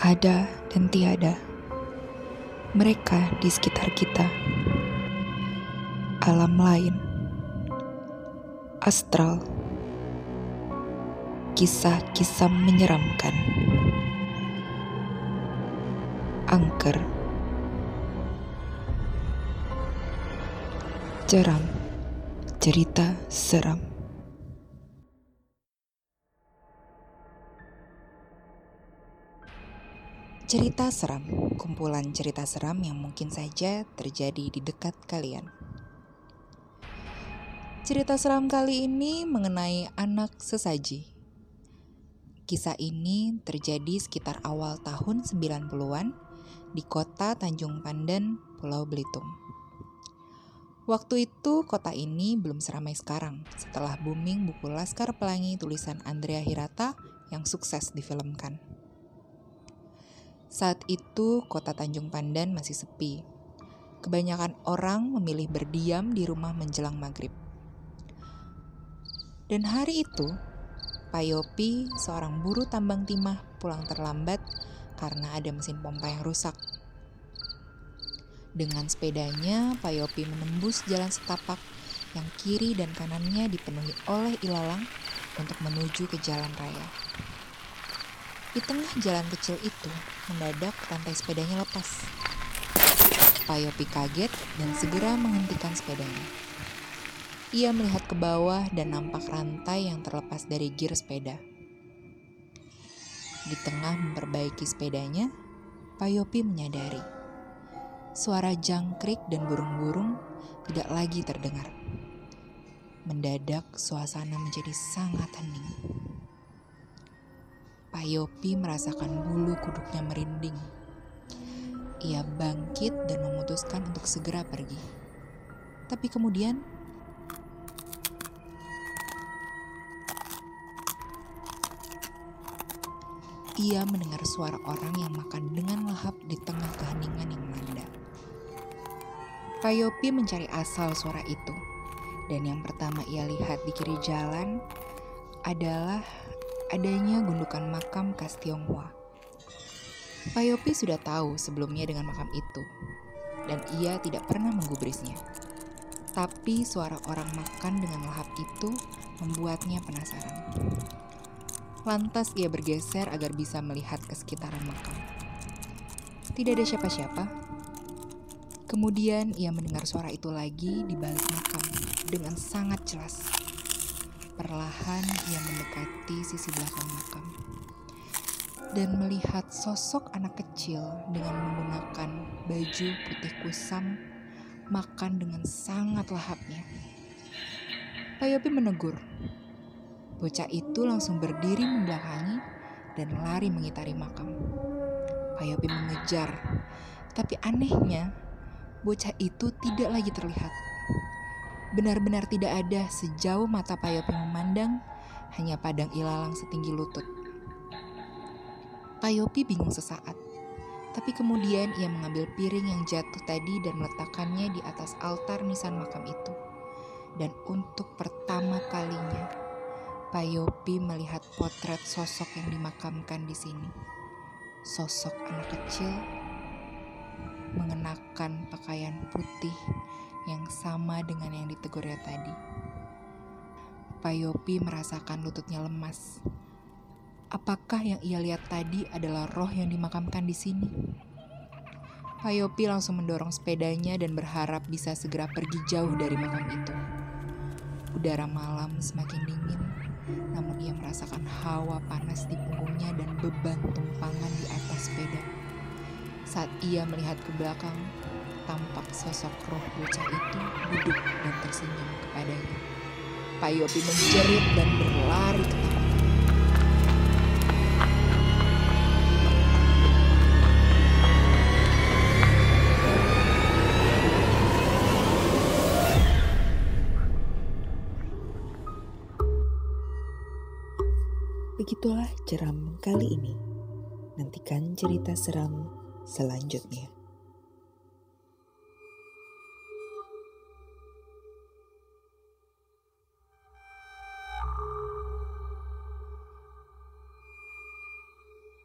ada dan tiada. Mereka di sekitar kita, alam lain, astral, kisah-kisah menyeramkan, angker, jeram, cerita seram. Cerita seram, kumpulan cerita seram yang mungkin saja terjadi di dekat kalian. Cerita seram kali ini mengenai anak sesaji. Kisah ini terjadi sekitar awal tahun 90-an di kota Tanjung Pandan, Pulau Belitung. Waktu itu kota ini belum seramai sekarang setelah booming buku Laskar Pelangi tulisan Andrea Hirata yang sukses difilmkan. Saat itu, kota Tanjung Pandan masih sepi. Kebanyakan orang memilih berdiam di rumah menjelang maghrib. Dan hari itu, Pak Yopi, seorang buruh tambang timah, pulang terlambat karena ada mesin pompa yang rusak. Dengan sepedanya, Pak Yopi menembus jalan setapak yang kiri dan kanannya dipenuhi oleh ilalang untuk menuju ke jalan raya. Di tengah jalan kecil itu, mendadak rantai sepedanya lepas. Payopi kaget dan segera menghentikan sepedanya. Ia melihat ke bawah dan nampak rantai yang terlepas dari gir sepeda. Di tengah memperbaiki sepedanya, Payopi menyadari suara jangkrik dan burung-burung tidak lagi terdengar. Mendadak suasana menjadi sangat hening. Pak Yopi merasakan bulu kuduknya merinding. Ia bangkit dan memutuskan untuk segera pergi. Tapi kemudian ia mendengar suara orang yang makan dengan lahap di tengah keheningan yang melanda. Pak Yopi mencari asal suara itu, dan yang pertama ia lihat di kiri jalan adalah adanya gundukan makam khas Tionghoa. Pak Yopi sudah tahu sebelumnya dengan makam itu, dan ia tidak pernah menggubrisnya. Tapi suara orang makan dengan lahap itu membuatnya penasaran. Lantas ia bergeser agar bisa melihat ke sekitaran makam. Tidak ada siapa-siapa. Kemudian ia mendengar suara itu lagi di balik makam dengan sangat jelas. Perlahan ia mendekati sisi belakang makam dan melihat sosok anak kecil dengan menggunakan baju putih kusam makan dengan sangat lahapnya. Pak Yopi menegur. Bocah itu langsung berdiri membelakangi dan lari mengitari makam. Pak Yopi mengejar, tapi anehnya bocah itu tidak lagi terlihat. Benar-benar tidak ada sejauh mata Payopi memandang, hanya padang ilalang setinggi lutut. Payopi bingung sesaat, tapi kemudian ia mengambil piring yang jatuh tadi dan meletakkannya di atas altar nisan makam itu. Dan untuk pertama kalinya, Payopi melihat potret sosok yang dimakamkan di sini. Sosok anak kecil mengenakan pakaian putih yang sama dengan yang ditegurnya tadi. Pak Yopi merasakan lututnya lemas. Apakah yang ia lihat tadi adalah roh yang dimakamkan di sini? Pak Yopi langsung mendorong sepedanya dan berharap bisa segera pergi jauh dari makam itu. Udara malam semakin dingin, namun ia merasakan hawa panas di punggungnya dan beban tumpangan di atas sepeda. Saat ia melihat ke belakang, tampak sosok roh bocah itu duduk dan tersenyum kepadanya. Pak Yopi menjerit dan berlari ketakutan. Begitulah jeram kali ini. Nantikan cerita seram selanjutnya.